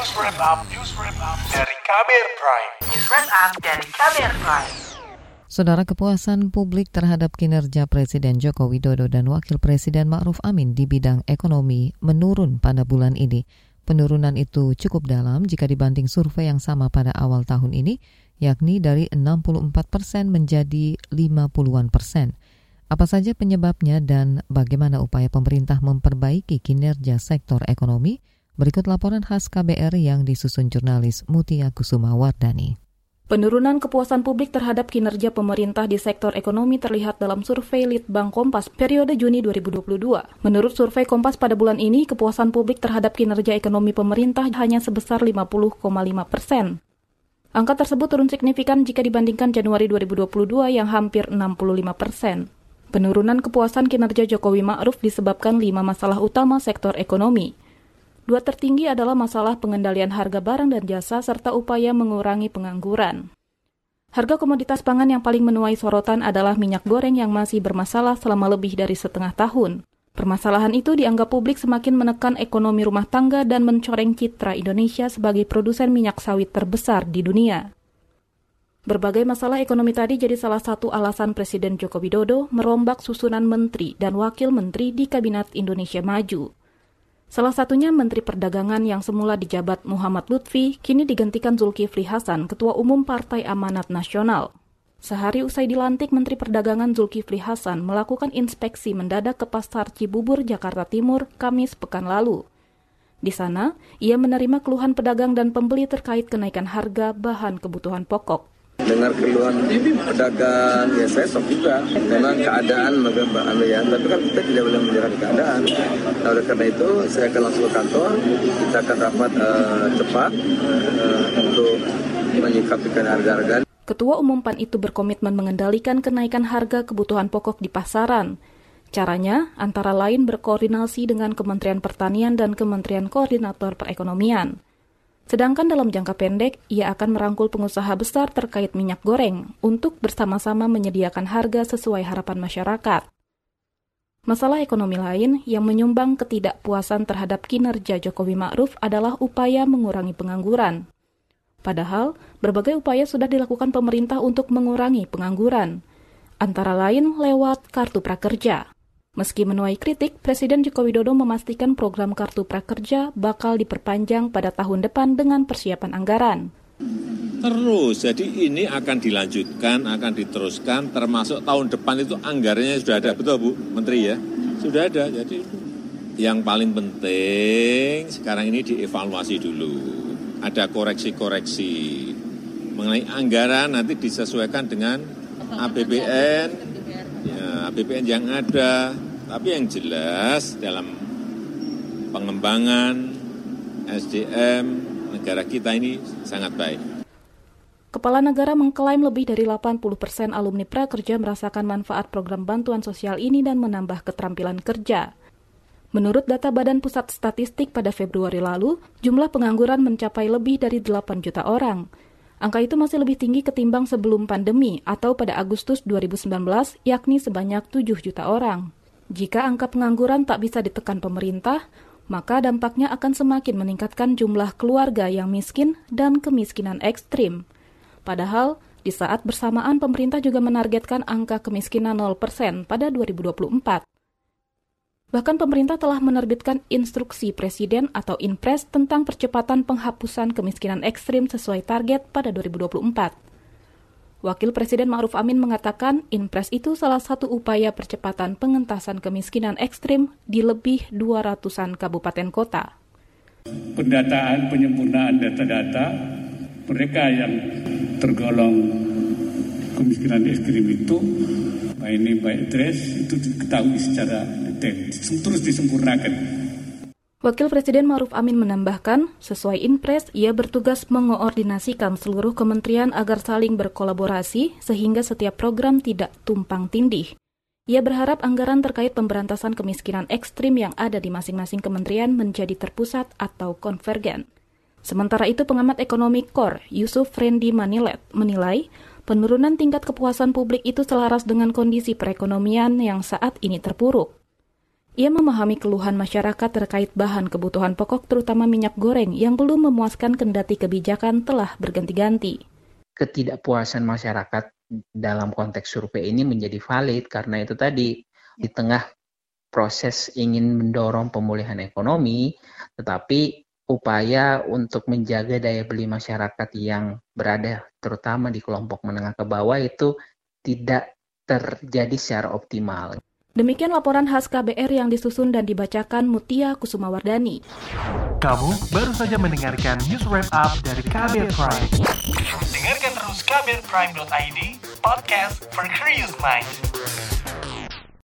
News Wrap Up, News Wrap Up dari Kamer Prime. News Wrap Up dari Kamer Prime. Saudara kepuasan publik terhadap kinerja Presiden Joko Widodo dan Wakil Presiden Ma'ruf Amin di bidang ekonomi menurun pada bulan ini. Penurunan itu cukup dalam jika dibanding survei yang sama pada awal tahun ini, yakni dari 64 persen menjadi 50-an persen. Apa saja penyebabnya dan bagaimana upaya pemerintah memperbaiki kinerja sektor ekonomi? Berikut laporan khas KBR yang disusun jurnalis Mutia Kusuma Wardani. Penurunan kepuasan publik terhadap kinerja pemerintah di sektor ekonomi terlihat dalam survei Litbang Kompas periode Juni 2022. Menurut survei Kompas pada bulan ini, kepuasan publik terhadap kinerja ekonomi pemerintah hanya sebesar 50,5 persen. Angka tersebut turun signifikan jika dibandingkan Januari 2022 yang hampir 65 persen. Penurunan kepuasan kinerja Jokowi Ma'ruf disebabkan lima masalah utama sektor ekonomi, Dua tertinggi adalah masalah pengendalian harga barang dan jasa serta upaya mengurangi pengangguran. Harga komoditas pangan yang paling menuai sorotan adalah minyak goreng yang masih bermasalah selama lebih dari setengah tahun. Permasalahan itu dianggap publik semakin menekan ekonomi rumah tangga dan mencoreng citra Indonesia sebagai produsen minyak sawit terbesar di dunia. Berbagai masalah ekonomi tadi jadi salah satu alasan Presiden Joko Widodo merombak susunan menteri dan wakil menteri di Kabinet Indonesia Maju. Salah satunya Menteri Perdagangan yang semula dijabat Muhammad Lutfi, kini digantikan Zulkifli Hasan, Ketua Umum Partai Amanat Nasional. Sehari usai dilantik, Menteri Perdagangan Zulkifli Hasan melakukan inspeksi mendadak ke Pasar Cibubur, Jakarta Timur, Kamis pekan lalu. Di sana, ia menerima keluhan pedagang dan pembeli terkait kenaikan harga bahan kebutuhan pokok dengar keluhan pedagang ya saya sok juga. Memang keadaan anu ya tapi kan kita tidak boleh menyerah keadaan. Nah oleh karena itu saya akan langsung ke kantor. Kita akan rapat uh, cepat uh, untuk menyikapi harga-harga. Ketua Umum PAN itu berkomitmen mengendalikan kenaikan harga kebutuhan pokok di pasaran. Caranya antara lain berkoordinasi dengan Kementerian Pertanian dan Kementerian Koordinator Perekonomian. Sedangkan dalam jangka pendek, ia akan merangkul pengusaha besar terkait minyak goreng untuk bersama-sama menyediakan harga sesuai harapan masyarakat. Masalah ekonomi lain yang menyumbang ketidakpuasan terhadap kinerja Jokowi Ma'ruf adalah upaya mengurangi pengangguran. Padahal, berbagai upaya sudah dilakukan pemerintah untuk mengurangi pengangguran, antara lain lewat kartu prakerja. Meski menuai kritik, Presiden Joko Widodo memastikan program Kartu Prakerja bakal diperpanjang pada tahun depan dengan persiapan anggaran. Terus, jadi ini akan dilanjutkan, akan diteruskan, termasuk tahun depan itu anggarannya sudah ada, betul Bu Menteri ya? Sudah ada, jadi yang paling penting sekarang ini dievaluasi dulu. Ada koreksi-koreksi mengenai anggaran nanti disesuaikan dengan APBN BPN yang ada, tapi yang jelas dalam pengembangan SDM negara kita ini sangat baik. Kepala negara mengklaim lebih dari 80 persen alumni prakerja merasakan manfaat program bantuan sosial ini dan menambah keterampilan kerja. Menurut data Badan Pusat Statistik pada Februari lalu, jumlah pengangguran mencapai lebih dari 8 juta orang. Angka itu masih lebih tinggi ketimbang sebelum pandemi atau pada Agustus 2019 yakni sebanyak 7 juta orang. Jika angka pengangguran tak bisa ditekan pemerintah, maka dampaknya akan semakin meningkatkan jumlah keluarga yang miskin dan kemiskinan ekstrim. Padahal, di saat bersamaan pemerintah juga menargetkan angka kemiskinan 0% pada 2024. Bahkan pemerintah telah menerbitkan instruksi presiden atau Inpres tentang percepatan penghapusan kemiskinan ekstrim sesuai target pada 2024. Wakil Presiden Ma'ruf Amin mengatakan Inpres itu salah satu upaya percepatan pengentasan kemiskinan ekstrim di lebih 200-an kabupaten kota. Pendataan penyempurnaan data-data mereka yang tergolong kemiskinan ekstrim itu ini baik tres itu diketahui secara terus disempurnakan. Wakil Presiden Maruf Amin menambahkan, sesuai Inpres, ia bertugas mengoordinasikan seluruh kementerian agar saling berkolaborasi sehingga setiap program tidak tumpang tindih. Ia berharap anggaran terkait pemberantasan kemiskinan ekstrim yang ada di masing-masing kementerian menjadi terpusat atau konvergen. Sementara itu, pengamat ekonomi KOR, Yusuf Frendi Manilet, menilai penurunan tingkat kepuasan publik itu selaras dengan kondisi perekonomian yang saat ini terpuruk. Ia memahami keluhan masyarakat terkait bahan kebutuhan pokok terutama minyak goreng yang belum memuaskan kendati kebijakan telah berganti-ganti. Ketidakpuasan masyarakat dalam konteks survei ini menjadi valid karena itu tadi di tengah proses ingin mendorong pemulihan ekonomi, tetapi upaya untuk menjaga daya beli masyarakat yang berada terutama di kelompok menengah ke bawah itu tidak terjadi secara optimal. Demikian laporan khas KBR yang disusun dan dibacakan Mutia Kusumawardani. Kamu baru saja mendengarkan news wrap up dari KBR Prime. Dengarkan terus kbrprime.id, podcast for curious minds.